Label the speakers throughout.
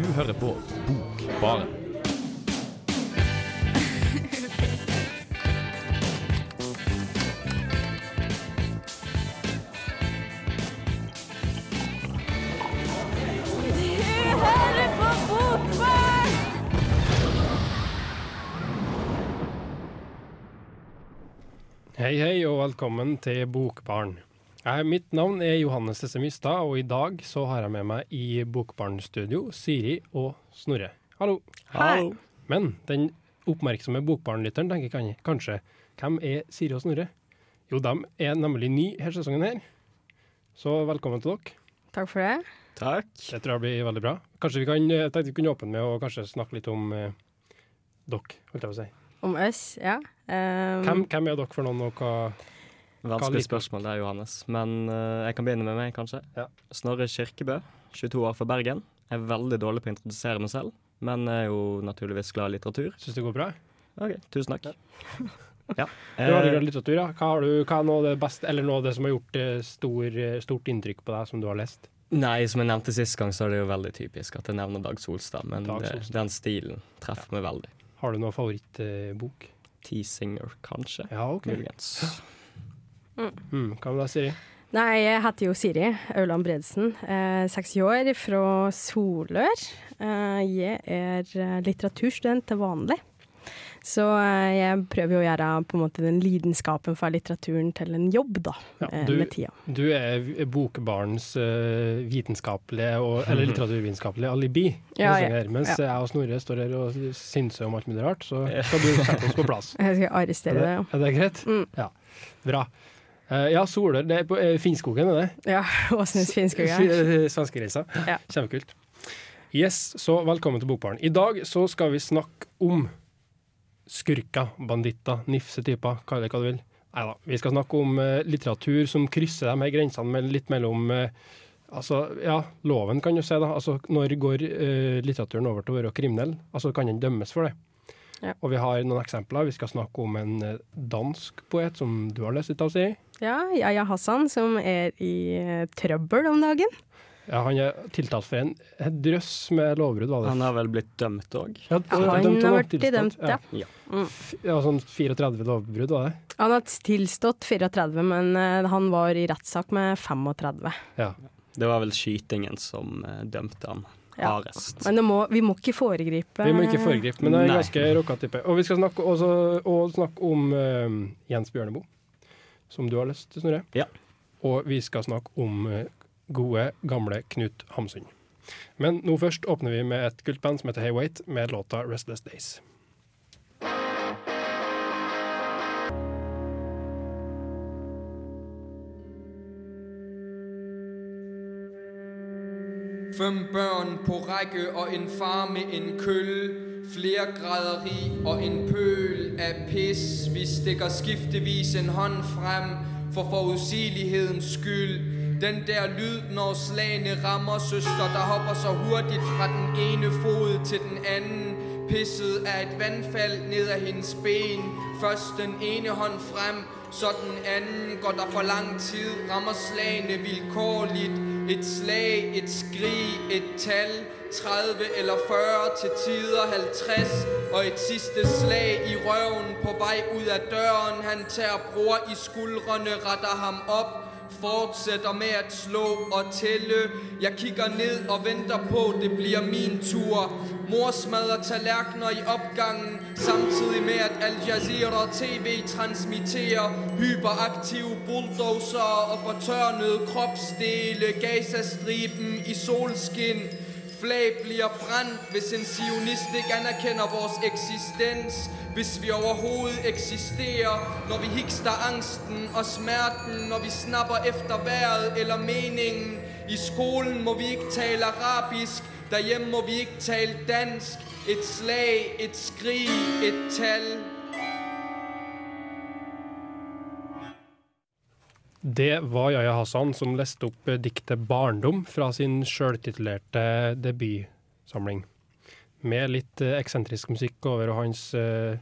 Speaker 1: Du hører på Bokbaren.
Speaker 2: Hei, hei, og velkommen til Bokbarn. Jeg, mitt navn er Johannes Tesse Mystad, og i dag så har jeg med meg i Bokbarn-studio Siri og Snorre. Hallo.
Speaker 3: Hei.
Speaker 2: Men den oppmerksomme Bokbarn-lytteren tenker kan- kanskje hvem er Siri og Snorre? Jo, de er nemlig ny her sesongen her. Så velkommen til dere.
Speaker 3: Takk for det.
Speaker 4: Takk.
Speaker 2: Det tror jeg blir veldig bra. Kanskje vi kan, tenkte vi kunne åpne med å kanskje snakke litt om eh, dere, holdt jeg på å si.
Speaker 3: Om oss, ja. Um,
Speaker 2: Hvem, hvem er dere for noen, og hva
Speaker 4: Vanskelig spørsmål der, Johannes. Men uh, jeg kan begynne med meg, kanskje.
Speaker 2: Ja.
Speaker 4: Snorre Kirkebø, 22 år fra Bergen. Jeg er veldig dårlig på å introdusere meg selv, men er jo naturligvis glad i litteratur.
Speaker 2: syns det går bra?
Speaker 4: OK, tusen takk. Ja.
Speaker 2: Du har
Speaker 4: Eh,
Speaker 2: glad i litteratur, ja. Hva, har du, hva er noe av det beste, eller noe av det som har gjort eh, stor, stort inntrykk på deg, som du har lest?
Speaker 4: nei, som jeg nevnte sist gang, så er det jo veldig typisk at jeg nevner Dag Solstad. Men
Speaker 2: Dag
Speaker 4: det, den stilen treffer meg veldig.
Speaker 2: Har du noen favorittbok?
Speaker 4: T-Singer, kanskje.
Speaker 2: ja, OK.
Speaker 4: Muligens.
Speaker 2: Mm, hva med deg, Siri?
Speaker 3: Nei, jeg heter jo Siri Auland Bredesen. Eh, 60 år, fra Solør. Eh, jeg er eh, litteraturstudent til vanlig. Så eh, jeg prøver jo å gjøre på en måte den lidenskapen for litteraturen til en jobb, da,
Speaker 2: Ja,
Speaker 3: eh,
Speaker 2: du-
Speaker 3: med tida.
Speaker 2: Du er bokbarns eh, vitenskapelige, og, eller litteraturvitenskapelige alibi.
Speaker 3: Ja, ja,
Speaker 2: her. Mens
Speaker 3: ja.
Speaker 2: jeg og Snorre står her og synser om alt mulig rart, så skal du sette oss på plass.
Speaker 3: Jeg skal
Speaker 2: Er
Speaker 3: arrestere
Speaker 2: det,
Speaker 3: det. ja.
Speaker 2: er det greit?
Speaker 3: Mm.
Speaker 2: Ja. Bra. Eh, ja, Solør. Det er på uh, Finnskogen, er det?
Speaker 3: Ja, Åsnes
Speaker 2: Finnskogen. Svenskegrensa.
Speaker 3: Ja.
Speaker 2: Kjempekult. Yes, så velkommen til Bokbaren. I dag så skal vi snakke om skurker, banditter, nifsetyper, kall det hva du vil. Neida, vi skal snakke om eh, litteratur som krysser de her grensene litt mellom eh, Altså, ja, loven kan du si, da. Altså, når går uh, litteraturen over til å være kriminell? Altså, kan den dømmes for det?
Speaker 3: Ja.
Speaker 2: Og vi har noen eksempler. Vi skal snakke om en eh, dansk poet som du har lest litt av, Siri.
Speaker 3: Ja, Yahya Hassan, som er i eh, trøbbel om dagen.
Speaker 2: Ja, han er tiltalt for en, drøss med lovbrudd, var det?
Speaker 4: Han har vel blitt dømt òg?
Speaker 2: Ja,
Speaker 3: han har
Speaker 2: blitt
Speaker 3: dømt, ja.
Speaker 4: Ja.
Speaker 3: Mm.
Speaker 2: Ja, sånn 34 lovbrudd, var det?
Speaker 3: Han har tilstått 34, men eh, han var i rettssak med 35.
Speaker 2: Ja.
Speaker 4: Det var vel skytingen som dømte han.
Speaker 3: Ja.
Speaker 4: arrest.
Speaker 3: Men det må, vi må ikke foregripe
Speaker 2: Vi må ikke foregripe, men det er en ganske rocka type. Og vi skal snakke, også, og snakke om uh, Jens Bjørneboe, som du har lyst til, Snorre.
Speaker 4: Ja.
Speaker 2: Og vi skal snakke om uh, gode, gamle Knut Hamsun. Men nå først åpner vi med et kultband som heter Hey Wait, med låta 'Restless Days'.
Speaker 5: Fem børn på række og en far med en køl Flere graderi og en pøl af pis. Vi stikker skiftevis en hånd frem For forudsigelighedens skyld. Den der lyd, når slagene rammer søster Der hopper så hurtigt fra den ene fod til den anden. Pisset af et vandfald ned ad hendes ben. Først den ene hånd frem, så den anden. Går der for lang tid, rammer slagene vilkårligt Et slag, et skrig, et tal 30 eller 40 til tider 50 Og et sidste slag i røven på vej ud af døren. Han tager bror i skuldrene, retter ham op Fortsætter med at slå og tælle. Jeg kigger ned og venter på, det bliver min tur. Mor smadrer tallerkener i opgangen Samtidig med at Al Jazeera TV transmitterer Hyperaktive bulldozer og fortørnede kropsdele Gazastriben i solskin Flag bliver brændt, hvis en sionist ikke anerkender vores eksistens. Hvis vi overhovedet eksisterer Når vi hikster angsten og smerten Når vi snapper efter vejret eller meningen. I skolen må vi ikke tale arabisk Derhjemme må vi ikke tale dansk. Et slag, et skrig, et tal
Speaker 2: Det var Yahya Hassan som leste opp eh, diktet 'Barndom' fra sin sjøltitulerte debutsamling. Med litt eh, eksentrisk musikk over, og hans uh,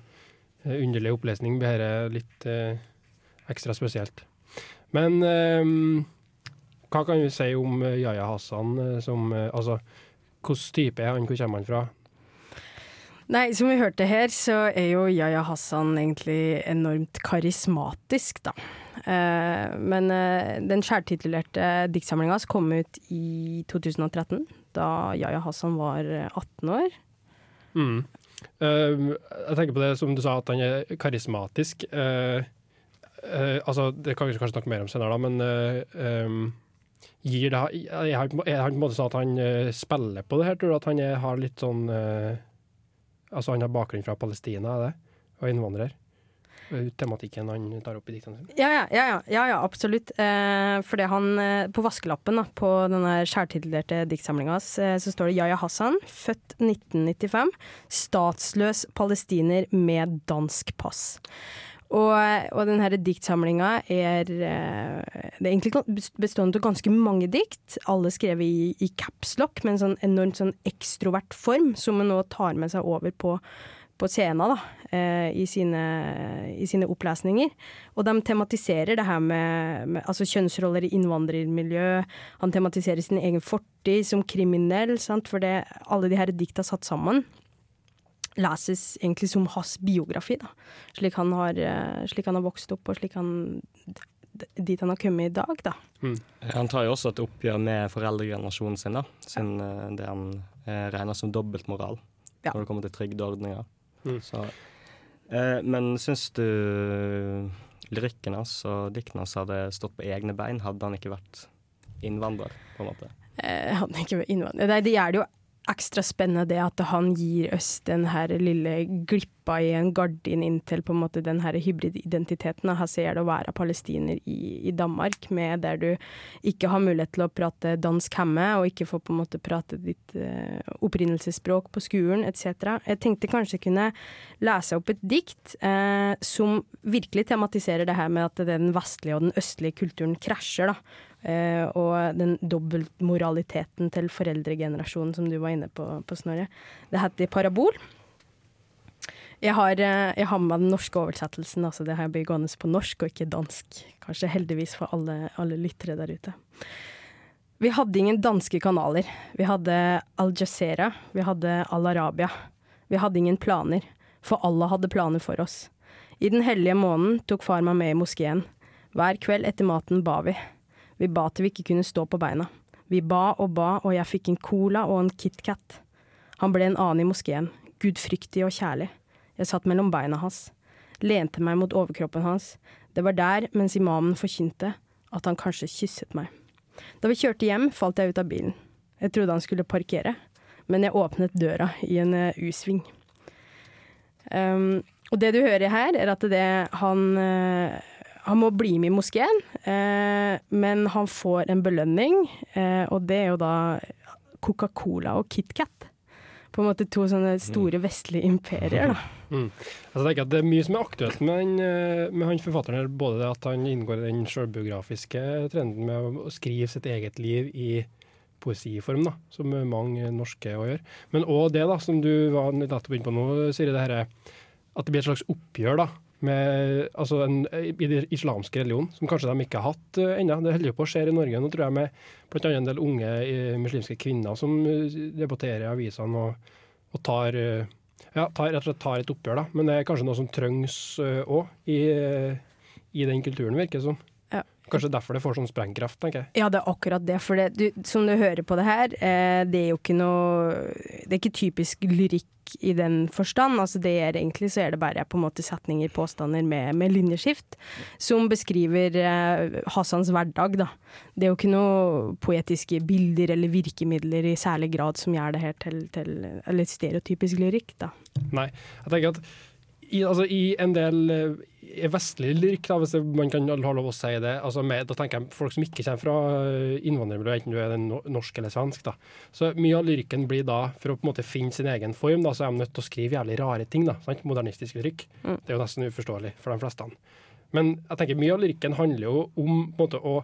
Speaker 2: underlige opplesning blir dette litt uh, ekstra spesielt. Men eh, hva kan vi si om Yahya Hassan som uh, Altså, Hvilken type er han, hvor kommer han fra?
Speaker 3: Nei, som vi hørte her, så er jo Yahya Hassan egentlig enormt karismatisk, da. Eh, men eh, den skjærtitulerte diktsamlinga kom ut i 2013, da Yahya Hassan var eh, 18 år.
Speaker 2: Mm. Eh, jeg tenker på det som du sa, at han er karismatisk. Eh, eh, altså, Det kan vi kanskje snakke mer om senere, men eh, gir det, er han på en måte sånn at han eh, spiller på det her? Tror du at han har litt sånn eh, Altså, han har bakgrunn fra Palestina, er det? Og innvandrer? Jo Tematikken han tar opp i diktene sine.
Speaker 3: Ja, ja, ja, ja, absolutt. Eh, fordi han eh, På vaskelappen da, på denne skjærtitulerte diktsamlinga hans, eh, så står det Yahya Hassan, født 1995, statsløs palestiner med dansk pass. Og, og denne diktsamlinga er eh, er egentlig bestående av ganske mange dikt, alle skrevet i, i capslock, med en sånn enormt sånn ekstrovert form, som han nå tar med seg over på, på scenen da, eh, i, sine, i sine opplesninger. Og de tematiserer det her med, med altså kjønnsroller i innvandrermiljø. Han tematiserer sin egen fortid som kriminell, sant? for det, alle de her dikta satt sammen leses egentlig som hans biografi, da. Slik han har, eh, slik han har vokst opp, og slik han dit han har kommet i dag, da.
Speaker 4: Han tar jo også et oppgjør med foreldregenerasjonen sin, da. Sin, ja. det han eh, regner som dobbeltmoral
Speaker 3: Ja.
Speaker 4: når det kommer til trygdeordninger.
Speaker 2: Mm.
Speaker 4: Så, eh, men syns du lyrikken hans og diktene hans hadde stått på egne bein, hadde han ikke vært innvandrer, på en måte?
Speaker 3: Eh, han ikke vært innvandrer. Nei, det er det jo ekstra spennende det at han gir oss den her lille glippa i en gardin inn til på en måte den her hybrididentiteten. Her ser det å være palestiner i, i Danmark, med der du ikke har mulighet til å prate dansk hjemme, og ikke får på en måte prate ditt uh, opprinnelsesspråk på skolen etc. Jeg tenkte kanskje kunne lese opp et dikt uh, som virkelig tematiserer det her med at den vestlige og den østlige kulturen krasjer. da. Eh, og den dobbeltmoraliteten til foreldregenerasjonen som du var inne på, på Snorre. Det heter Parabol. Jeg har, eh, jeg har med meg den norske oversettelsen, altså det har jeg blitt gående på norsk og ikke dansk. Kanskje heldigvis for alle, alle lyttere der ute. Vi hadde ingen danske kanaler. Vi hadde Al Jazeera, vi hadde Al Arabia. Vi hadde ingen planer, for Allah hadde planer for oss. I den hellige måneden tok far meg med i moskeen. Hver kveld etter maten ba vi. Vi ba til vi ikke kunne stå på beina. Vi ba og ba, og jeg fikk en cola og en KitKat. Han ble en annen i moskeen, gudfryktig og kjærlig. Jeg satt mellom beina hans, lente meg mot overkroppen hans. Det var der, mens imamen forkynte, at han kanskje kysset meg. Da vi kjørte hjem, falt jeg ut av bilen. Jeg trodde han skulle parkere, men jeg åpnet døra i en eh, U-sving. Um, og det du hører her, er at det han eh, Han må bli med i moskeen, eh, men han får en belønning, eh, og det er jo da Coca-Cola og KitKat. På en måte to sånne store vestlige imperier, da.
Speaker 2: Mm. Altså, tenker at Det er mye som er aktuelt med han, eh, med han forfatteren. her, Både det at han inngår i den selvbiografiske trenden med å- skrive sitt eget liv i poesiform, da, som mange norske å gjør. Men òg det da, som du var nettopp inne på nå, Siri, det her, at det blir et slags oppgjør da, med altså en, i den islamske religionen, som kanskje de ikke har hatt uh, ennå. Det holder på å skje i Norge nå, tror jeg, med bl.a. en del unge eh, muslimske kvinner som eh, debatterer i avisene og, og tar eh, ja, tar, rett og slett tar et oppgjør, da. Men det er kanskje noe som trengs òg i, eh, i den kulturen, virker det som.
Speaker 3: Ja.
Speaker 2: Kanskje derfor det får sånn sprengkraft, tenker jeg.
Speaker 3: Ja, det er akkurat det. For det, du, som du hører på det her, eh, det er jo ikke noe Det er ikke typisk lyrikk i den forstand. Altså det er egentlig så er det bare på en måte setninger, påstander med, med linjeskift, som beskriver eh, Hassans hverdag, da. Det er jo ikke noe poetiske bilder eller virkemidler i særlig grad som gjør det her til, til Eller stereotypisk lyrikk, da.
Speaker 2: Nei, jeg tenker at i, altså, i en del eh, i vestlig lyrikk, hvis man kan ha lov å si det, altså med, da tenker jeg folk som ikke kommer fra eh, innvandrermiljø, enten du er norsk eller svensk. da. Så Mye av lyrikken blir da, for å på en måte finne sin egen form, da, så er de nødt til å skrive jævlig rare ting. da, sant? Modernistisk lyrikk. Det er jo nesten uforståelig for de fleste. Men jeg tenker mye av lyrikken handler jo om måte, å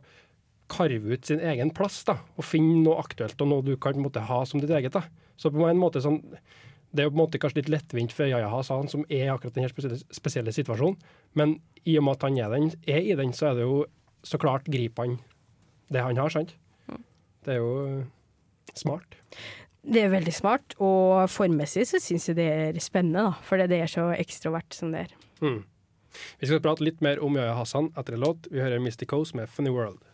Speaker 2: karve ut sin egen plass, da, og finne noe aktuelt og noe du kan måte, ha som ditt eget. da. Så på en måte sånn, det er jo på en måte kanskje litt lettvint for Yahya Hassan, som er akkurat denne spesielle, spesielle situasjonen. Men i og med at han er, den, er i den, så er det jo så klart griper han det han har, sant? Det er jo smart.
Speaker 3: Det er veldig smart, og formmessig så syns jeg det er spennende, da. For det er så ekstrovert som det er.
Speaker 2: Mm. Vi skal prate litt mer om Yahya Hassan etter en låt. Vi hører Misty Coast med 'Funny World'.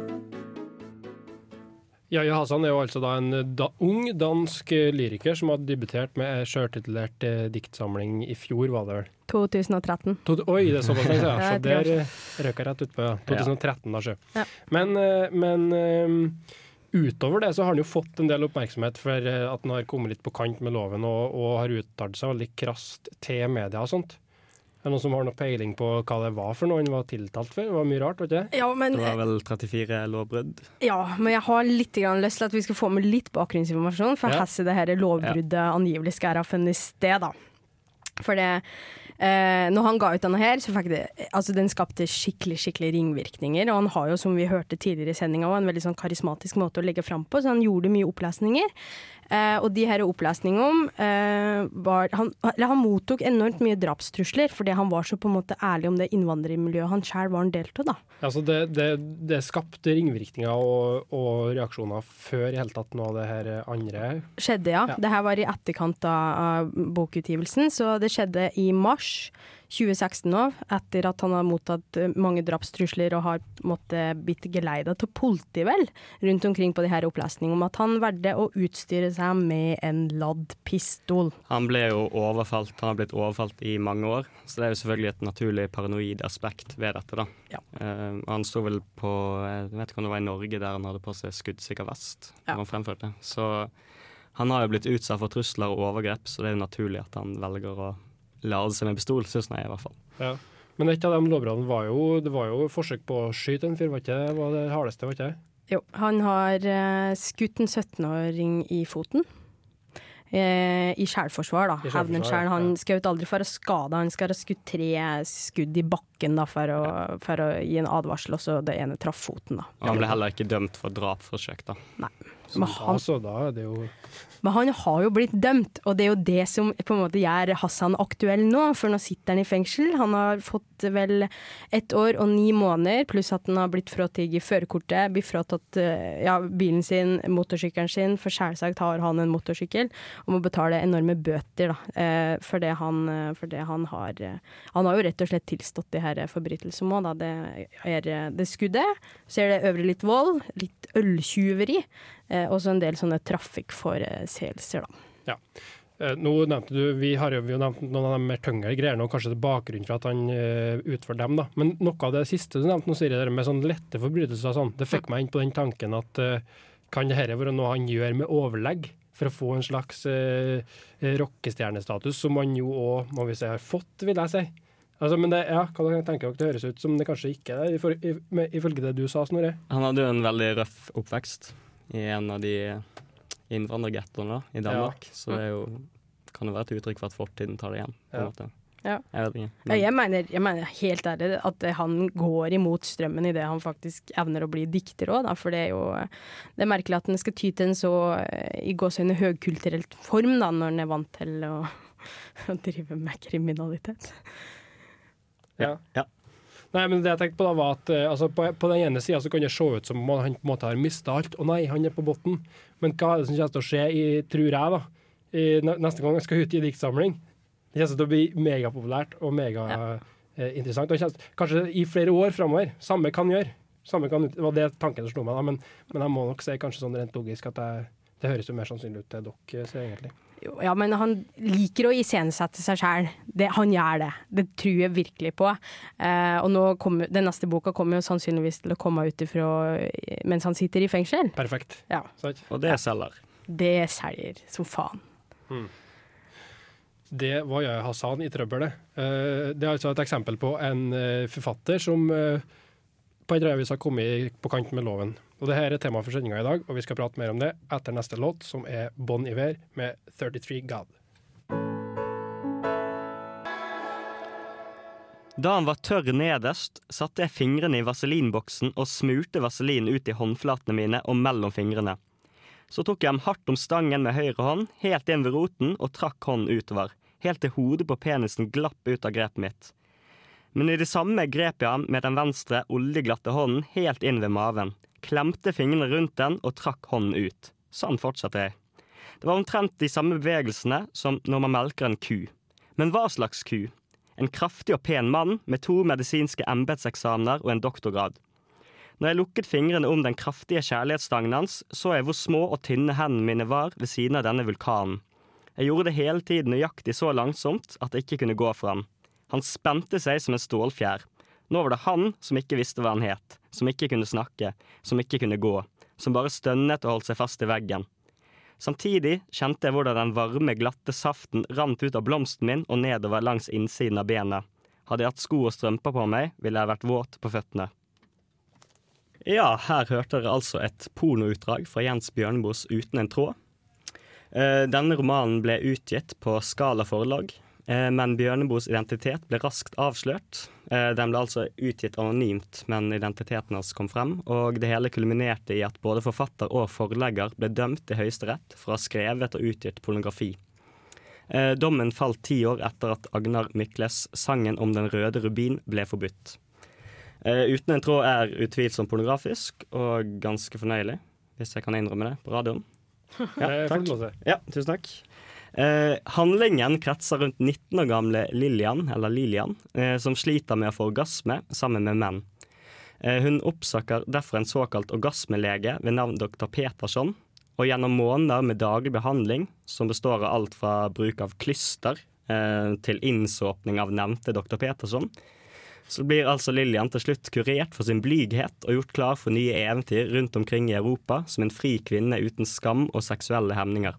Speaker 2: Yahya Hassan er jo altså da en da, ung dansk eh, lyriker som hadde debutert med ei sjøltitulert eh, diktsamling i fjor, var det vel?
Speaker 3: 2013.
Speaker 2: To, oi, det er såpass lenge siden. Så der eh, røk jeg rett utpå. Ja. 2013, da, sjø.
Speaker 3: Ja.
Speaker 2: Men, eh, men eh, utover det så har han jo fått en del oppmerksomhet for eh, at han har kommet litt på kant med loven og, og har uttalt seg veldig krast til media og sånt. Er det noen som har noe peiling på hva det var for noe han var tiltalt for? Det var mye rart, var ikke det?
Speaker 3: Ja, men,
Speaker 4: Det var vel 34 lovbrudd.
Speaker 3: ja, men jeg har litt grann lyst til at vi skal få med litt bakgrunnsinformasjon, for
Speaker 2: Ja.
Speaker 3: hvordan det her lovbruddet angivelig skal ha funnet sted. da. For det, eh, når han ga ut denne her, så fikk det Altså, den skapte skikkelig skikkelig ringvirkninger. Og han har jo, som vi hørte tidligere i sendinga, en veldig sånn karismatisk måte å legge fram på, så han gjorde mye opplesninger. Eh, og de her opplesningene eh, var han, han mottok enormt mye drapstrusler fordi han var så på en måte ærlig om det innvandrermiljøet han sjøl var en del av. da.
Speaker 2: Altså det, det, det skapte ringvirkninger og, og reaksjoner før i hele tatt noe av det her andre.
Speaker 3: Skjedde, ja.
Speaker 2: Ja.
Speaker 3: Det her var i etterkant av, av bokutgivelsen, så det skjedde i mars 2016 nå, etter at han har mottatt eh, mange drapstrusler og har måttet blitt geleida til politiet, vel, rundt omkring på de her opplesningene om at han valgte å utstyre seg med en ladd pistol.
Speaker 4: Han ble jo overfalt, han har blitt overfalt i mange år, så det er jo selvfølgelig et naturlig paranoid aspekt ved dette. da.
Speaker 3: Ja.
Speaker 4: Uh, han sto vel på jeg vet ikke om det var i Norge der han hadde på seg skuddsikker vest.
Speaker 3: Ja.
Speaker 4: han fremførte. Så han har jo blitt utsatt for trusler og overgrep, så det er jo naturlig at han velger å lade seg med pistol, syns jeg i hvert fall.
Speaker 2: Ja. Men et av de lovbruddene var jo det var jo forsøk på å skyte en fyr, var ikke det? var det hardeste, var ikke det?
Speaker 3: Jo, han har eh, skutt en 17-åring i foten. Eh, I sjælforsvar, da.
Speaker 2: I selvforsvar,
Speaker 3: sjæl. Han
Speaker 2: ja.
Speaker 3: skjøt aldri for å skade, han skal ha skutt tre skudd i bakken da, for, å, for å gi en advarsel, og så det ene traff foten. da.
Speaker 4: Og han ble heller ikke dømt for drapsforsøk, da.
Speaker 2: Så
Speaker 3: Men han,
Speaker 2: så da jo
Speaker 3: men han har jo blitt dømt, og det er jo det som på en måte gjør Hassan aktuell nå, for nå sitter han i fengsel. Han har fått vel ett år og ni måneder, pluss at han har blitt fratatt førerkortet, blitt fratatt eh, ja, bilen sin, motorsykkelen sin, for selvsagt har han en motorsykkel, og må betale enorme bøter da, eh, for, det han, eh, for det han har Han har jo rett og slett tilstått de her forbrytelsene òg, da. Det er det skuddet. Så er det øvrig litt vold, litt øltyveri, eh, og en del sånne trafikkforseelser, da.
Speaker 2: Eh, Nå nevnte du, Vi har jo vi har nevnt noen av de mer tyngre greiene, og kanskje det er bakgrunnen for at han uh, utførte dem. da. Men noe av det siste du nevnte, nå, Siri, det der med sånn lette forbrytelser, og sånn, det fikk meg inn på den tanken at eh, kan dette være noe han gjør med overlegg? For å få en slags uh, rockestjernestatus, som han jo òg må vi si, har fått, vil jeg si. Altså, men det, ja, hva dere tenker dere? Det høres ut som det kanskje ikke er det, ifølge det du sa, Snorre.
Speaker 4: Han hadde jo en veldig røff oppvekst i en av de innvandrergettoene i Danmark. Så det er jo, kan jo være et uttrykk for at fortiden tar det igjen. på en
Speaker 2: Ja.
Speaker 4: måte.
Speaker 3: Ja.
Speaker 4: Jeg vet ikke. Men,
Speaker 3: jeg, mener, jeg mener helt ærlig at han går imot strømmen i det han faktisk evner å bli dikter òg, for det er jo det er merkelig at han skal ty til en så eh, i gåsehudene høgkulturelt form da, når han er vant til å, å drive med kriminalitet.
Speaker 2: Ja.
Speaker 4: Ja.
Speaker 2: Nei, men det jeg tenkte på da var at eh, altså, på, på den ene sida så kan det se ut som om han på en måte har mista alt. Å nei, han er på bunnen. Men hva er det som kommer til å skje, i, tror jeg, da, i, neste gang han skal ut i diktsamling? Det kommer til å bli megapopulært og megainteressant. Ja. Eh, kanskje i flere år framover. Samme kan gjøre. Samme kan, det var det tanken som slo meg, da. Men, men jeg må nok si kanskje sånn rent logisk at jeg, det høres jo mer sannsynlig ut til dere, egentlig.
Speaker 3: Ja, men han liker å iscenesette seg sjæl. Han gjør det. Det tror jeg virkelig på. Eh, og nå kommer, den neste boka kommer jo sannsynligvis til å komme ut ifra mens han sitter i fengsel.
Speaker 2: Perfekt.
Speaker 3: Ja.
Speaker 4: Og det selger.
Speaker 3: Det selger som faen.
Speaker 2: Det var jeg Hassan i trøbbelet. Eh, Det er altså et eksempel på en eh, forfatter som eh, på en drøyvis har kommet på kant med loven. Og det her er tema for sendinga i dag, og vi skal prate mer om det etter neste låt, som er Bon Iver med 33 God.
Speaker 4: Da han var tørr nederst, satte jeg fingrene i vaselinboksen og smurte vaselin ut i håndflatene mine og mellom fingrene. Så tok jeg ham hardt om stangen med høyre hånd, helt inn ved roten, og trakk hånden utover, helt til hodet på penisen glapp ut av grepet mitt. Men i det samme grep jeg ham med den venstre, oljeglatte hånden helt inn ved maven, klemte fingrene rundt den og trakk hånden ut. Sånn fortsatte jeg. Det var omtrent de samme bevegelsene som når man melker en ku. Men hva slags ku? En kraftig og pen mann med to medisinske embetseksamener og en doktorgrad. Når jeg lukket fingrene om den kraftige kjærlighetsstangen hans, så jeg hvor små og tynne hendene mine var ved siden av denne vulkanen. Jeg gjorde det hele tiden nøyaktig så langsomt at jeg ikke kunne gå fram. Han spente seg som en stålfjær. Nå var det han som ikke visste hva han het, som ikke kunne snakke, som ikke kunne gå, som bare stønnet og holdt seg fast i veggen. Samtidig kjente jeg hvordan den varme, glatte saften rant ut av blomsten min og nedover langs innsiden av benet. Hadde jeg hatt sko og strømper på meg, ville jeg vært våt på føttene. Ja, her hørte dere altså et pornoutdrag fra Jens Bjørneboes Uten en tråd. Eh, Denne romanen ble utgitt på Skala forlag, men Bjørneboes identitet ble raskt avslørt. Eh, Den ble altså utgitt anonymt, men identiteten hans kom frem, og det hele kulminerte i at både forfatter og forlegger ble dømt i Høyesterett for å ha skrevet og utgitt pornografi. Eh, Dommen falt ti år etter at Agnar Mykles' 'Sangen om den røde rubin' ble forbudt. Eh, Uten en tråd er utvilsomt pornografisk og ganske fornøyelig, hvis jeg kan innrømme det på radioen. Ja, takk. Ja, tusen takk. Eh, handlingen kretser rundt 19 år gamle Lillian, eller Lilian, eh, som sliter med å få orgasme sammen med menn. Eh, hun oppsøker derfor en såkalt orgasmelege ved navn dr. Petersson, og gjennom måneder med daglig behandling, som består av alt fra bruk av klyster eh, til innsåpning av nevnte dr. Petersson, så blir altså Lillian til slutt kurert for sin blyghet og gjort klar for nye eventyr rundt omkring i Europa som en fri kvinne uten skam og seksuelle hemninger.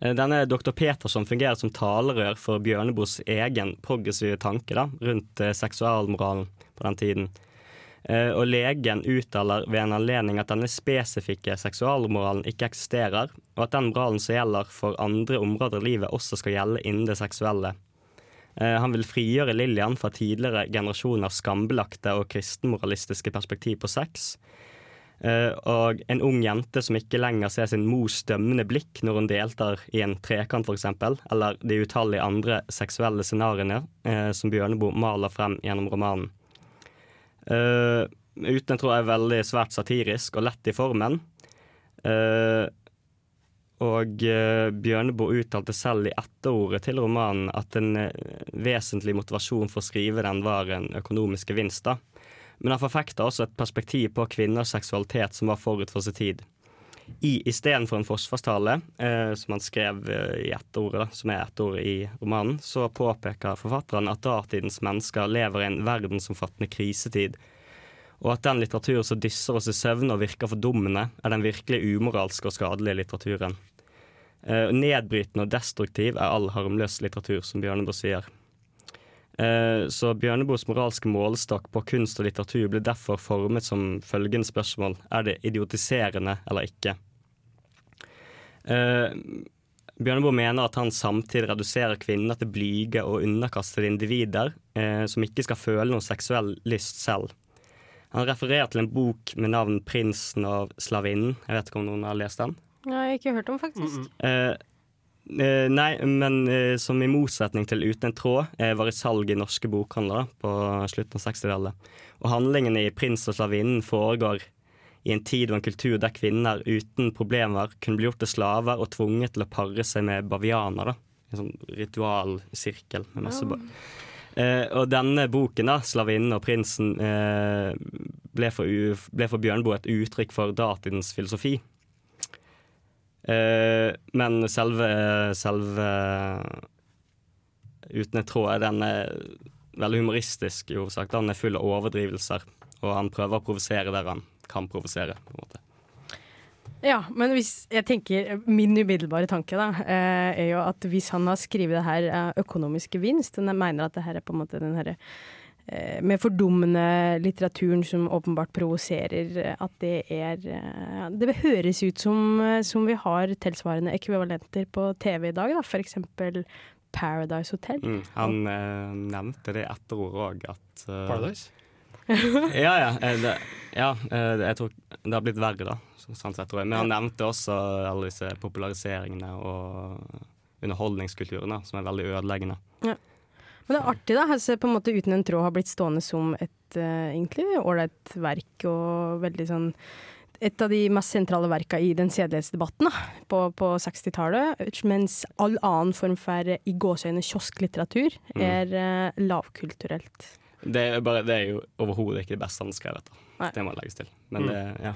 Speaker 4: Eh, Denne dr. Petersson fungerer som talerør for Bjørneboes egen progressive tanke da, rundt eh, seksualmoralen på den tiden. Eh, Og legen uttaler ved en anledning at denne spesifikke seksualmoralen ikke eksisterer, og at den moralen som gjelder for andre områder i livet, også skal gjelde innen det seksuelle. Han vil frigjøre Lillian fra tidligere generasjoners skambelagte og kristenmoralistiske perspektiv på sex. Eh, Og en ung jente som ikke lenger ser sin mors dømmende blikk når hun deltar i en trekant, f.eks., eller de utallige andre seksuelle scenarioene eh, som Bjørneboe maler frem gjennom romanen. Eh, uten tror jeg er veldig svært satirisk og lett i formen. Og Bjørneboe uttalte selv i etterordet til romanen at en vesentlig motivasjon for å skrive den var en økonomisk gevinst. da. Men han forfekta også et perspektiv på kvinners seksualitet som var forut for sin tid. I Istedenfor en forsvarstale, eh, som han skrev eh, i etterordet, som er etterordet i romanen, så påpeker forfatteren at datidens mennesker lever i en verdensomfattende krisetid, og at den litteraturen som dysser oss i søvn og virker fordummende, er den virkelig umoralske og skadelige litteraturen. Eh, nedbrytende og destruktiv er all harmløs litteratur, som Bjørneboe sier. Eh, så Bjørneboes moralske målestokk på kunst og litteratur ble derfor formet som følgende spørsmål Er det idiotiserende eller ikke? Eh, Bjørneboe mener at han samtidig reduserer kvinner til blyge og underkastede individer eh, som ikke skal føle noe seksuell lyst selv. Han refererer til en bok med navn 'Prinsen av slavinnen'. Jeg vet ikke om noen har lest den?
Speaker 3: Jeg har ikke hørt om, faktisk.
Speaker 4: Mm eh, nei, men eh, som i motsetning til Uten en tråd eh, var i salg i norske bokhandlere på slutten av 60-tallet. Og handlingen i Prins og slavinnen foregår i en tid og en kultur der kvinner uten problemer kunne bli gjort til slaver og tvunget til å pare seg med bavianer. da. En sånn ritualsirkel med masse oh. Eh, og denne boken, da, 'Slavinnen og prinsen', eh, ble, for, for Bjørnboe et uttrykk for datidens filosofi. Eh, men selve, selve Uten et tråd den er veldig humoristisk i hovedsak. Den er full av overdrivelser, og han prøver å provosere der han kan provosere. på en måte.
Speaker 3: Ja, men hvis jeg tenker Min umiddelbare tanke da, eh, er jo at hvis han har skrevet det her eh, økonomisk gevinst, og mener at det her er på en måte den herre med fordummende litteraturen som åpenbart provoserer, eh, at det er eh, Det høres ut som, eh, som vi har tilsvarende ekvivalenter på TV i dag, da. For eksempel Paradise Hotel.
Speaker 4: Mm, han eh, nevnte det etterordet òg, at uh,
Speaker 2: Paradise.
Speaker 4: Ja, ja. eh, Det, ja eh, jeg tror det har blitt verre, da. Sånn sett, tror jeg. Men han nevnte også alle disse populariseringene og underholdningskulturen, da, som er veldig ødeleggende.
Speaker 3: Men det er artig, da. Altså, på en måte Uten en tråd har blitt stående som et uh, egentlig ålreit verk, og veldig sånn et av de mest sentrale verka i den sedelighetsdebatten da, på, på 60-tallet. Mens all annen form for i gåseøyne kiosklitteratur
Speaker 4: Mm.
Speaker 3: er uh, lavkulturelt.
Speaker 4: Det er, bare, det er jo overhodet ikke det beste han skrev, dette.
Speaker 3: Nei.
Speaker 4: Det må legges til. Men
Speaker 2: Mm.
Speaker 4: det, ja.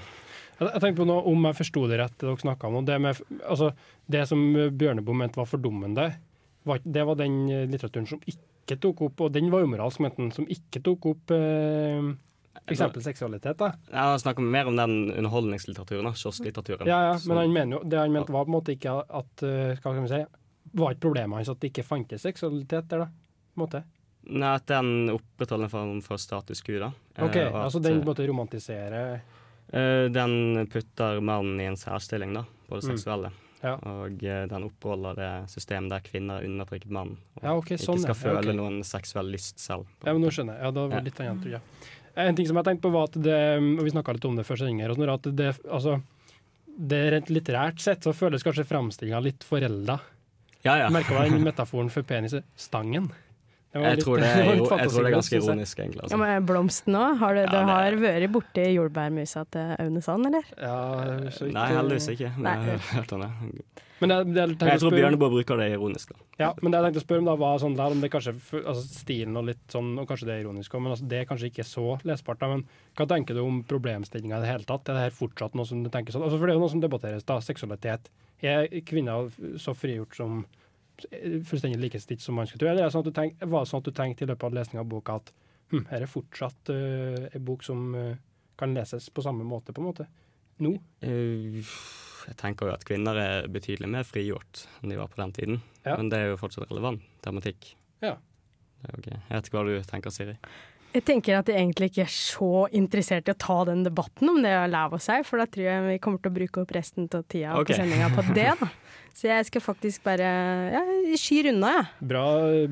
Speaker 2: Jeg, tenker tenkte på noe, Om jeg forsto det rett, det dere snakka om. Det, med, altså, det som Bjørneboe mente var fordummende, var, det var den litteraturen som ikke tok opp Og den var jo moralsk ment, som ikke tok opp eh, f.eks. seksualitet. da.
Speaker 4: Jeg snakker mer om den underholdningslitteraturen, kiosklitteraturen.
Speaker 2: Ja, ja, Men han mener jo, det han mente var på en måte ikke at eh, Hva kan vi si? Var ikke problemet hans at det ikke fantes seksualitet der, da? På en måte.
Speaker 4: Nei, at den opprettholder en form for status quo, da. Eh,
Speaker 2: Ok,
Speaker 4: og at,
Speaker 2: altså den på en måte romantiserer
Speaker 4: eh, Den putter mannen i en særstilling, da, på det
Speaker 2: Mm. Ja.
Speaker 4: Og eh, den oppholder det systemet der kvinner er undertrykt mann, Og
Speaker 2: Ja, okay, sånn,
Speaker 4: ikke skal
Speaker 2: ja. Ja,
Speaker 4: føle
Speaker 2: ok.
Speaker 4: noen seksuell lyst selv.
Speaker 2: Ja, men nå skjønner jeg. Ja, da var
Speaker 4: Ja.
Speaker 2: det litt annet, tror jeg. En ting som jeg tenkte på var at det, og vi snakka litt om det før sending her, sånn, at det, altså, det rent litterært sett så føles kanskje framstillinga litt forelda.
Speaker 4: Ja, ja.
Speaker 2: Merka du den metaforen for penis? Det
Speaker 4: Jeg
Speaker 2: litt-
Speaker 4: tror det,
Speaker 2: det
Speaker 4: er, jo, jeg tror det er ganske
Speaker 2: jeg.
Speaker 4: ironisk, egentlig.
Speaker 3: Ja,
Speaker 4: Altså.
Speaker 3: men Blomsten òg? Har du,
Speaker 4: Ja,
Speaker 3: du
Speaker 4: det-
Speaker 3: har vært borti jordbærmusa til Aune Sand, eller?
Speaker 2: Ja, så ikke-
Speaker 4: Nei, heldigvis ikke.
Speaker 3: Nei.
Speaker 4: jeg men hørt det.
Speaker 2: Jeg, det, jeg,
Speaker 4: Jeg tror Bjørneboe bruker det ironisk. da.
Speaker 2: Ja, men det jeg tenkte å spørre om da var sånn der, om det kanskje altså stilen og litt sånn, og kanskje det er ironisk men altså det er kanskje ikke så lesbart. da, Men hva tenker du om problemstillinga i det hele tatt? Er det her fortsatt noe som du tenker sånn? Altså, for det er jo noe som debatteres, da. Seksualitet. Er kvinner så frigjort som fullstendig likestilt som man skulle tro? Eller er det sånn at du tenk, var det sånn at du tenkte i løpet av lesninga av boka at hm, her er fortsatt uh, en bok som uh, kan leses på samme måte, på en måte? Nå?
Speaker 4: Eh, Jeg tenker jo at kvinner er betydelig mer frigjort enn de var på den tiden.
Speaker 2: Ja.
Speaker 4: Men det er jo fortsatt relevant tematikk.
Speaker 2: Ja.
Speaker 4: Det er ok. Jeg vet ikke hva du tenker, Siri.
Speaker 3: Jeg tenker at jeg egentlig ikke er så interessert i å ta den debatten om det å leve av seg, for da tror jeg vi kommer til å bruke opp resten av tida
Speaker 4: okay.
Speaker 3: på sendinga på det. da. Så jeg skal faktisk bare ja, skyr unna, jeg.
Speaker 2: Bra,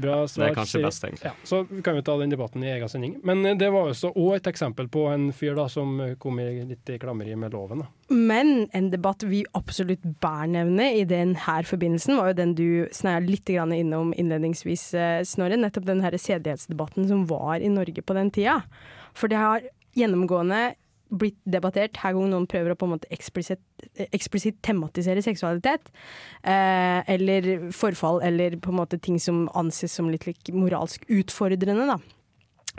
Speaker 2: bra
Speaker 4: Det er kanskje best, egentlig.
Speaker 2: Ja, så kan vi ta den debatten i egen sending. Men eh, det var også et eksempel på en fyr da som eh, kom i litt i klammeri med loven. da.
Speaker 3: Men en debatt vi absolutt bør nevne i denne forbindelsen, var jo den du sneia litt grann innom innledningsvis, eh, Snorre. Nettopp den sedelighetsdebatten som var i Norge på den tida. For det har gjennomgående blitt debattert hver gang noen prøver å på en måte eksplisitt, tematisere seksualitet. Eh, eller forfall, eller på en måte ting som anses som litt like, moralsk utfordrende, da.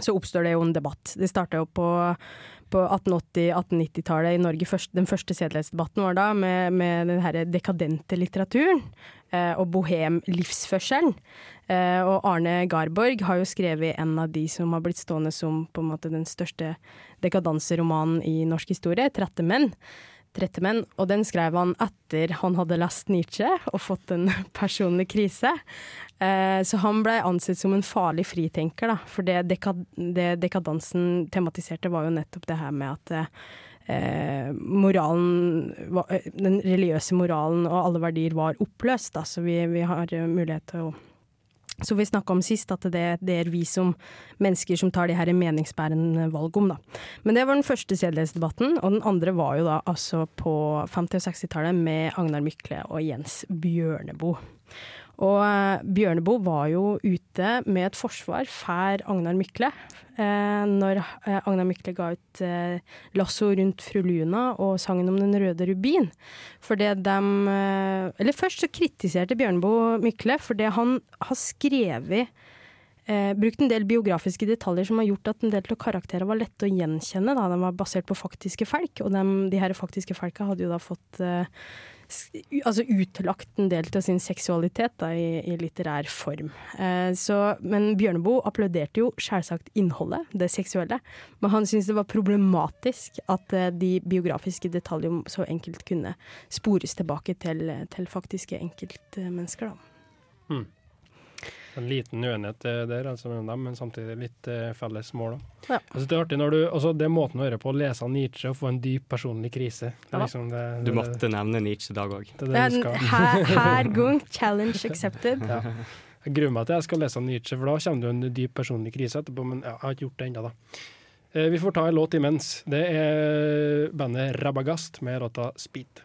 Speaker 3: Så oppstår det jo en debatt. Det starta jo på på 1880-1890-tallet i Norge. Først, den første sedelighetsdebatten var da med, med den her dekadente litteraturen og bohem-livsførselen. Eh, og Arne Garborg har jo skrevet en av de som har blitt stående som på en måte den største dekadanseromanen i norsk historie, 'Trette menn'. Trette menn, og den skrev han etter han hadde lest Nietzsche og fått en personlig krise. Eh, så han ble ansett som en farlig fritenker, da. For det, dekad det dekadansen tematiserte, var jo nettopp det her med at eh, moralen eh, Den religiøse moralen og alle verdier var oppløst, da. Så vi, vi har eh, mulighet til å som vi snakka om sist, at det, det er vi som mennesker som tar de her meningsbærende valg om, da. Men det var den første sedelighetsdebatten, og den andre var jo da altså på 50- og 60-tallet med Agnar Mykle og Jens Bjørneboe. Og eh, Bjørneboe var jo ute med et forsvar for Agnar Mykle. Eh, når eh, Agnar Mykle ga ut eh, 'Lasso rundt fru Luna' og sangen om den røde rubin. For det dem eh, Eller først så kritiserte Bjørneboe Mykle for det han har skrevet eh, brukt en del biografiske detaljer som har gjort at en del av karakterene var lette å gjenkjenne. Da. De var basert på faktiske folk, og de, de her faktiske folka hadde jo da fått eh, altså utlagt en del av sin seksualitet da, i, i litterær form. Eh, så, men Bjørneboe applauderte jo selvsagt innholdet, det seksuelle, men han syntes det var problematisk at eh, de biografiske detaljene så enkelt kunne spores tilbake til, til faktiske enkeltmennesker. da.
Speaker 2: En liten uenighet der altså mellom dem, men samtidig litt eh, felles mål.
Speaker 3: Ja.
Speaker 2: Altså, det er artig når du, altså det er måten å høre på, å lese Nietzsche og få en dyp personlig krise. Det
Speaker 3: Ja.
Speaker 2: liksom det,
Speaker 4: Du
Speaker 2: det-
Speaker 4: måtte nevne Nietzsche i dag òg.
Speaker 2: Er
Speaker 3: her, her gang, challenge accepted.
Speaker 2: Ja. Jeg gruer meg til jeg skal lese Nietzsche, for da kommer det jo en dyp personlig krise etterpå. Men ja, jeg har ikke gjort det ennå, da. Eh, Vi får ta en låt imens. Det er bandet Rabagast med låta 'Speed'.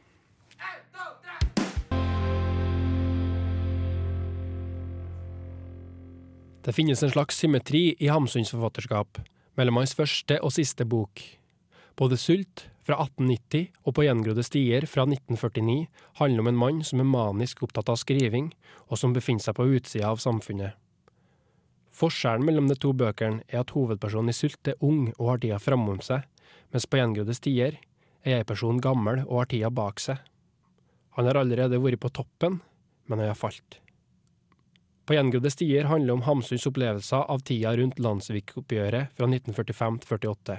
Speaker 2: Det finnes en slags symmetri i Hamsuns forfatterskap mellom hans første og siste bok. Både Sult fra 1890 og På gjengrodde stier fra 1949 handler om en mann som er manisk opptatt av skriving, og som befinner seg på utsida av samfunnet. Forskjellen mellom de to bøkene er at hovedpersonen i Sult er ung og har tida framom seg, mens På gjengrodde stier er jeg-personen gammel og har tida bak seg. Han har allerede vært på toppen, men han har falt. På gjengrodde stier handler om Hamsuns opplevelser av tida rundt Landsvik-oppgjøret fra 1945 til 48.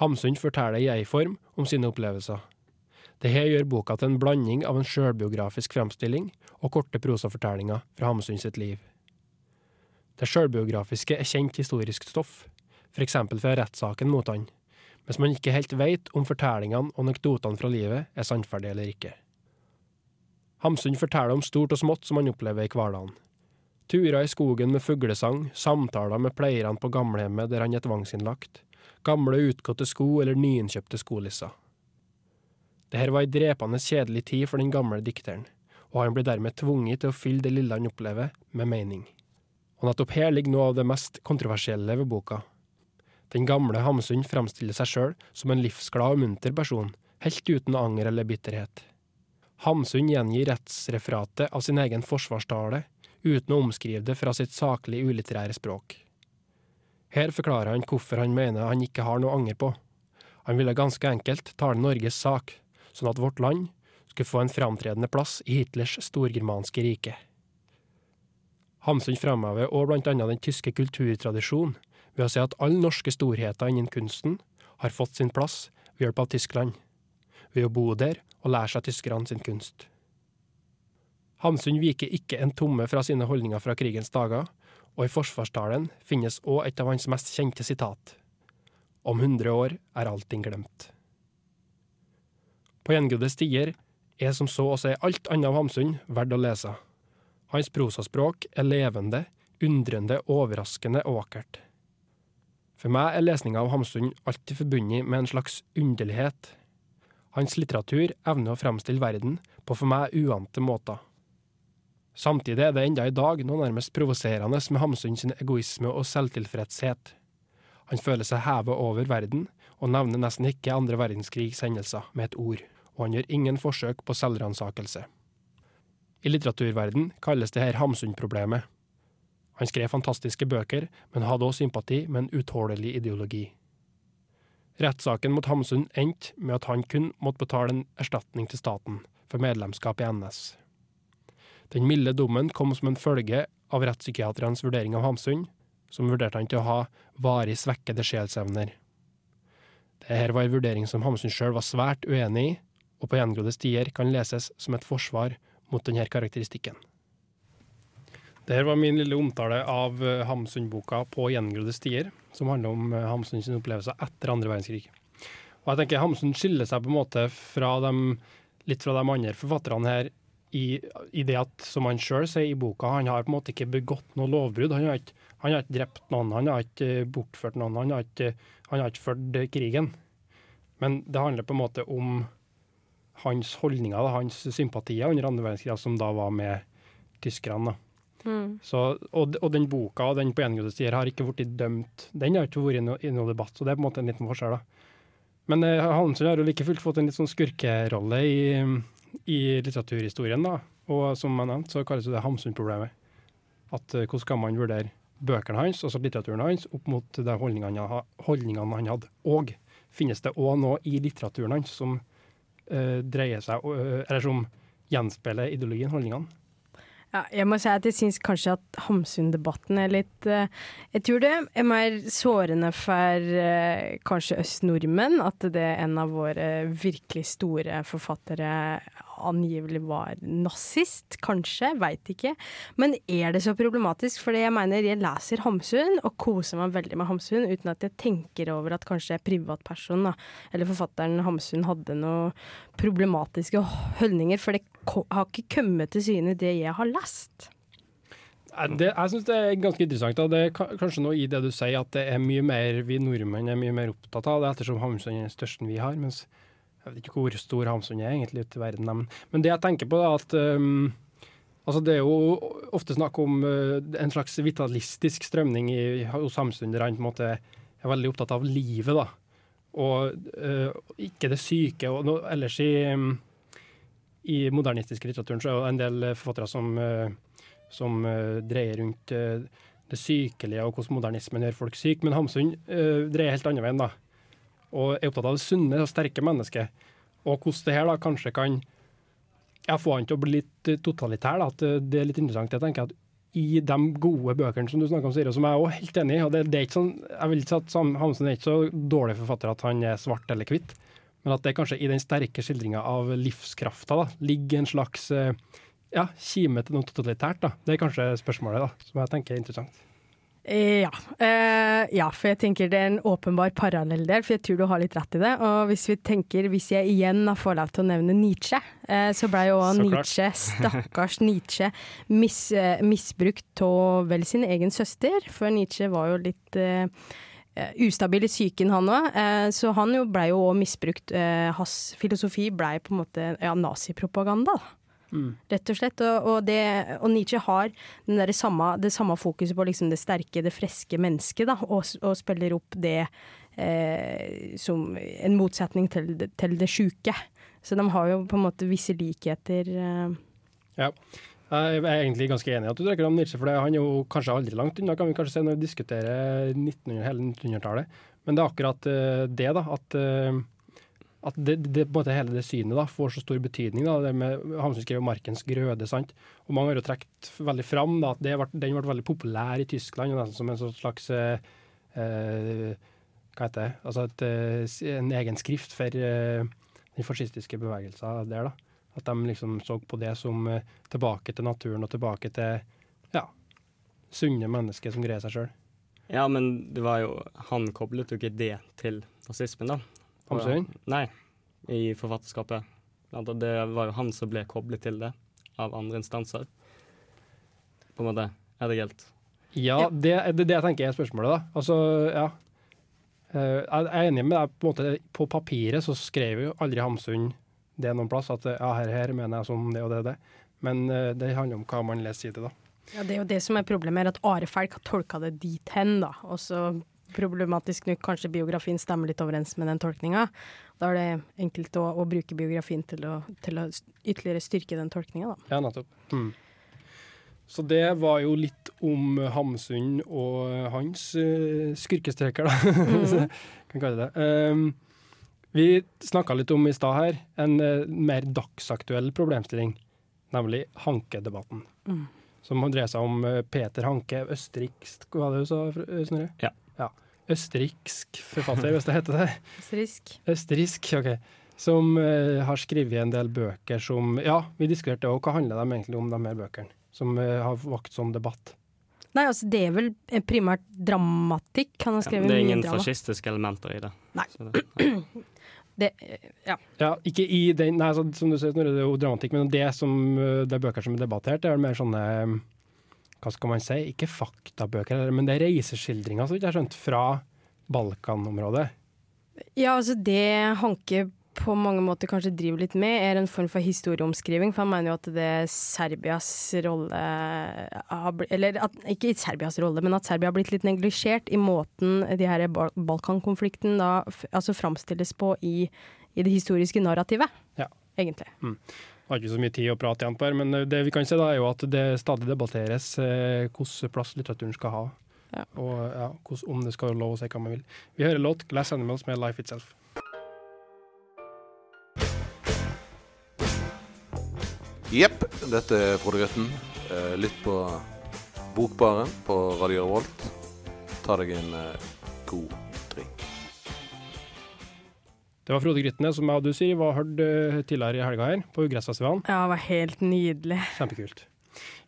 Speaker 2: Hamsun forteller i jeg-form om sine opplevelser. Dette gjør boka til en blanding av en sjølbiografisk fremstilling og korte prosafortellinger fra Hamsun sitt liv. Det sjølbiografiske er kjent historisk stoff, f.eks. fra rettssaken mot han, mens man ikke helt veit om fortellingene og anekdotene fra livet er sannferdige eller ikke. Hamsun forteller om stort og smått som han opplever i hverdagen. Turer i skogen med fuglesang, samtaler med pleierne på gamlehjemmet der han er tvangsinnlagt, gamle utgåtte sko eller nyinnkjøpte skolisser. Dette var ei drepende kjedelig tid for den gamle dikteren, og han blir dermed tvunget til å fylle det lille han opplever, med mening. Og nettopp her ligger noe av det mest kontroversielle ved boka. Den gamle Hamsun fremstiller seg sjøl som en livsglad og munter person, helt uten anger eller bitterhet. Hamsun gjengir rettsreferatet av sin egen forsvarstale, uten å omskrive det fra sitt saklig ulitterære språk. Her forklarer han hvorfor han mener han ikke har noe anger på. Han ville ganske enkelt tale Norges sak, sånn at vårt land skulle få en framtredende plass i Hitlers storgermanske rike. Hamsun framhever òg blant annet den tyske kulturtradisjonen ved å si at alle norske storheter innen kunsten har fått sin plass ved hjelp av Tyskland, ved å bo der og lære seg tyskerne sin kunst. Hamsun viker ikke en tomme fra sine holdninger fra krigens dager, og i forsvarstalen finnes òg et av hans mest kjente sitat. Om hundre år er allting glemt. På gjengrodde stier er som så å si alt annet av Hamsun verdt å lese. Hans prosaspråk er levende, undrende, overraskende og vakkert. For meg er lesninga av Hamsun alltid forbundet med en slags underlighet. Hans litteratur evner å fremstille verden på for meg uante måter. Samtidig er det enda i dag noe nærmest provoserende med Hamsun sin egoisme og selvtilfredshet. Han føler seg hevet over verden, og nevner nesten ikke andre verdenskrigs hendelser med et ord, og han gjør ingen forsøk på selvransakelse. I litteraturverden kalles det her Hamsun-problemet. Han skrev fantastiske bøker, men hadde også sympati med en utålelig ideologi. Rettssaken mot Hamsun endte med at han kun måtte betale en erstatning til staten for medlemskap i NS. Den milde dommen kom som en følge av rettspsykiaterens vurdering av Hamsun, som vurderte han til å ha varig svekkede sjelsevner. Dette var en vurdering som Hamsun sjøl var svært uenig i, og på gjengrodde stier kan leses som et forsvar mot denne karakteristikken. Dette var min lille omtale av eh, Hamsun-boka På gjengrodde stier, som handler om Hamsuns Hamsun sine opplevelser etter andre verdenskrig. Og jeg tenker Hamsun skiller seg på en måte fra dem, litt fra de andre forfatterne her i, i det at, som han sjøl sier i boka, han har på en måte ikke begått noe lovbrudd. Han har ikke, han har ikke drept noen, han har ikke eh, bortført noen, han har ikke, han har ikke ført krigen. Men det handler på en måte om hans holdninger, da, hans sympatier under andre verdenskrig, som da var med tyskerne.
Speaker 3: Mm.
Speaker 2: Så, og, og den boka og den på gjengrodde stier har ikke blitt dømt. Den har ikke vært i noen i noe debatt, så det er på en måte en liten forskjell. da. Men eh, Hansen har jo like fullt fått en litt sånn skurkerolle i, i litteraturhistorien. da. Og som jeg nevnte, så kalles det Hamsun-problemet. At uh, Hvordan kan man vurdere bøkene hans, altså litteraturen hans, opp mot de holdningene, han holdningene han hadde. Og finnes det òg noe i litteraturen hans som uh, dreier seg, uh, eller som gjenspeiler ideologien, holdningene?
Speaker 3: Ja, jeg må si at jeg syns kanskje at Hamsun-debatten er litt uh, Jeg tror det er mer sårende for uh, kanskje oss nordmenn at det er en av våre virkelig store forfattere angivelig var nazist, kanskje, veit ikke. Men er det så problematisk? Fordi jeg mener jeg leser Hamsun og koser meg veldig med Hamsun uten at jeg tenker over at kanskje privatpersonen, eller forfatteren Hamsun hadde noen problematiske holdninger, for det har ikke kommet til syne det jeg har lest.
Speaker 2: Det, jeg syns det er ganske interessant. Da. Det er kanskje noe i det du sier, at det er mye mer vi nordmenn er mye mer opptatt av det, ettersom Hamsun er den største vi har. Mens jeg vet ikke hvor stor Hamsun er egentlig ute i verden. Men, men det jeg tenker på, er at um, altså det er jo ofte snakk om uh, en slags vitalistisk strømning i, hos hamsunderne. på en måte er veldig opptatt av livet, da. Og uh, ikke det syke. Og no, ellers i, um, i modernistisk litteraturen så er det en del forfattere som uh, som eh, dreier rundt eh, det sykelige og hvordan modernismen gjør folk syke. Men Hamsun eh, dreier helt andre veien, da. Og er opptatt av det sunne og sterke mennesket. Og hvordan det her da kanskje kan jeg få han til å bli litt eh, totalitær. Da. At eh, det er litt interessant. Jeg tenker at i de gode bøkene som du snakker om, Siri, som jeg er også helt enig i og det, det er ikke sånn, Jeg vil ikke si at Sam- Hamsun er ikke så dårlig forfatter at han er svart eller hvitt, men at det kanskje i den sterke skildringa av livskrafta da, ligger en slags eh, ja, kime til noe totalitært. da. Det er kanskje spørsmålet da, som jeg tenker er interessant.
Speaker 3: Ja. Eh, ja, for jeg tenker det er en åpenbar parallell der, for jeg tror du har litt rett i det. Og hvis vi tenker, hvis jeg igjen har fått lov til å nevne Nietzsche, eh, så ble jo
Speaker 2: Så.
Speaker 3: Nietzsche, stakkars Nietzsche, mis, eh, misbrukt av vel sin egen søster, for Nietzsche var jo litt eh, ustabil i psyken han òg, Uh, så han jo ble jo òg misbrukt. Uh, hans filosofi blei på en måte ja, nazipropaganda. da rett og slett. Og, og, det, og Nietzsche har samme, det samme fokuset på liksom det sterke, det friske mennesket, da, og, og spiller opp det eh, som en motsetning til, til det sjuke. Så de har jo på en måte visse likheter. Eh.
Speaker 2: Ja. Jeg er egentlig ganske enig i at du trekker om Nietzsche, for det, han er jo kanskje aldri langt unna, kan vi kanskje se når vi diskuterer 1900, hele 1900-tallet. Men det er akkurat eh, det, da. At, eh, at det, det, på en måte hele det synet da, får så stor betydning. da, det med Hamsun skrev 'Markens grøde'. sant? Og Mange har jo trukket veldig fram da, at ble, den ble veldig populær i Tyskland, og nesten som en sånn slags eh, eh, Hva heter det? Altså et, eh, en egen skrift for eh, den fascistiske bevegelsen der. da. At de liksom så på det som eh, tilbake til naturen og tilbake til ja, sunne mennesker som greier seg sjøl.
Speaker 4: Ja, men det var jo Han koblet jo ikke det til nazismen, da.
Speaker 2: Hamsun?
Speaker 4: Nei, i forfatterskapet. Det var jo han som ble koblet til det av andre instanser. På en måte. Er det galt?
Speaker 2: Ja, det er det, det jeg tenker er spørsmålet, da. Altså, ja. Eh, Jeg er enig med deg. På, en måte, på papiret så skrev jo aldri Hamsun det noen plass, at ja, her, her mener jeg sånn det og det og det. Men eh, det handler om hva man leser i det, da.
Speaker 3: Ja, det er jo det som er problemet, er at Are Felk har tolka det dit hen, da. Og så problematisk nok kanskje biografien stemmer litt overens med den tolkninga. Da er det enkelt å, å bruke biografien til å, til å ytterligere styrke den tolkninga, da.
Speaker 2: Ja, nettopp. Mm. Så det var jo litt om Hamsun og hans uh, skurkestreker, da. Mm. kan kalle det det. Um, vi snakka litt om i stad her en uh, mer dagsaktuell problemstilling, nemlig hankedebatten.
Speaker 3: Mm.
Speaker 2: Som dreier seg om eh, Peter Hanke, østerriksk Hva var det du sa, Snorre?
Speaker 4: Ja.
Speaker 2: Østerriksk forfatter, hvis det heter det.
Speaker 3: Østerriksk.
Speaker 2: Østerriksk, OK. Som uh, har skrevet en del bøker som Ja, vi diskuterte òg hva handler de egentlig om, de her bøkene? Som uh, har vakt sånn debatt.
Speaker 3: Nei, altså det er vel eh, primært dramatikk. Han har skrevet
Speaker 4: Ja,
Speaker 3: drama.
Speaker 4: det er ingen
Speaker 3: drama.
Speaker 4: fascistiske elementer i det.
Speaker 3: Nei.
Speaker 4: Så det ja.
Speaker 3: Det, ja.
Speaker 2: Ja, ikke i den Nei, så, som du sier, det er jo dramatikk, men det som det er bøker som er debattert, det er mer sånne Hva skal man si? Ikke faktabøker, men det er reiseskildringer, så vidt jeg har skjønt, fra Balkanområdet.
Speaker 3: ja, altså det Hanke på mange måter kanskje driver litt med, er en form for historieomskriving. For han mener jo at det er Serbias rolle Eller at, ikke Serbias rolle, men at Serbia har blitt litt neglisjert i måten de her Bal Balkankonflikten da altså framstilles på i, i det historiske narrativet.
Speaker 2: Ja.
Speaker 3: Egentlig.
Speaker 2: Har ikke så mye tid å prate igjen på her, men eh, det vi kan se da er jo at det stadig debatteres eh, hvilken plass litteraturen skal ha.
Speaker 3: Ja.
Speaker 2: Og ja, hos, om det skal være lov å si hva man vil. Vi hører låt 'Glass Animals' med 'Life Itself'.
Speaker 6: Jepp, dette er Frode Grøtten. Eh, Lytt på Bokbaren på Radio Revolt. Ta deg en eh, god.
Speaker 2: Det var Frode Grytne, som jeg og du, Siri, var hørt eh, tidligere i helga her, på Ugressfestivalen.
Speaker 3: Ja, det var helt nydelig.
Speaker 2: Kjempekult.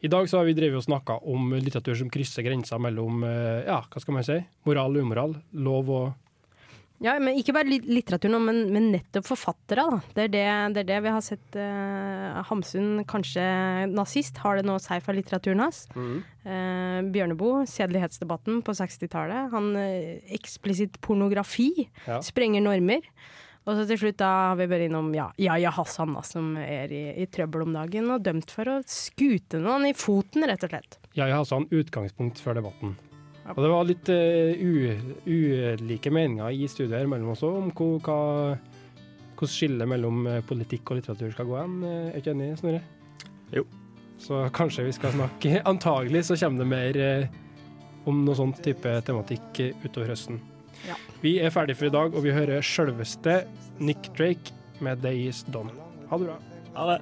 Speaker 2: I dag så har vi drevet og snakka om litteratur som krysser grenser mellom eh, ja, hva skal man si, moral og umoral, lov og
Speaker 3: Ja, men ikke bare litteratur nå, men, men nettopp forfattere. Da. Det, er det, det er det vi har sett eh, Hamsun, kanskje nazist, har det noe å si for litteraturen hans. Eh, Bjørneboe, sedelighetsdebatten på 60-tallet. Han eh, eksplisitt pornografi
Speaker 2: Ja.
Speaker 3: sprenger normer. Og så til slutt da har vi bare innom ja, Yahya Hassan, da, som er i, i trøbbel om dagen, og dømt for å skute noen i foten, rett og slett.
Speaker 2: Jeg Hassan, utgangspunkt før debatten. Og det var litt uh, ulike meninger i studiet her mellom oss òg om hva, hvordan skillet mellom eh, politikk og litteratur skal gå hen. Er Er ikke enig, Snorre?
Speaker 4: Jo.
Speaker 2: Så kanskje vi skal snakke Antagelig så kommer det mer uh, om noe sånn type tematikk eh, utover høsten.
Speaker 3: Ja.
Speaker 2: Vi er ferdige for i dag, og vi hører sjølveste Nick Drake med 'Day Is Done'. Ha det bra.
Speaker 4: Ha det.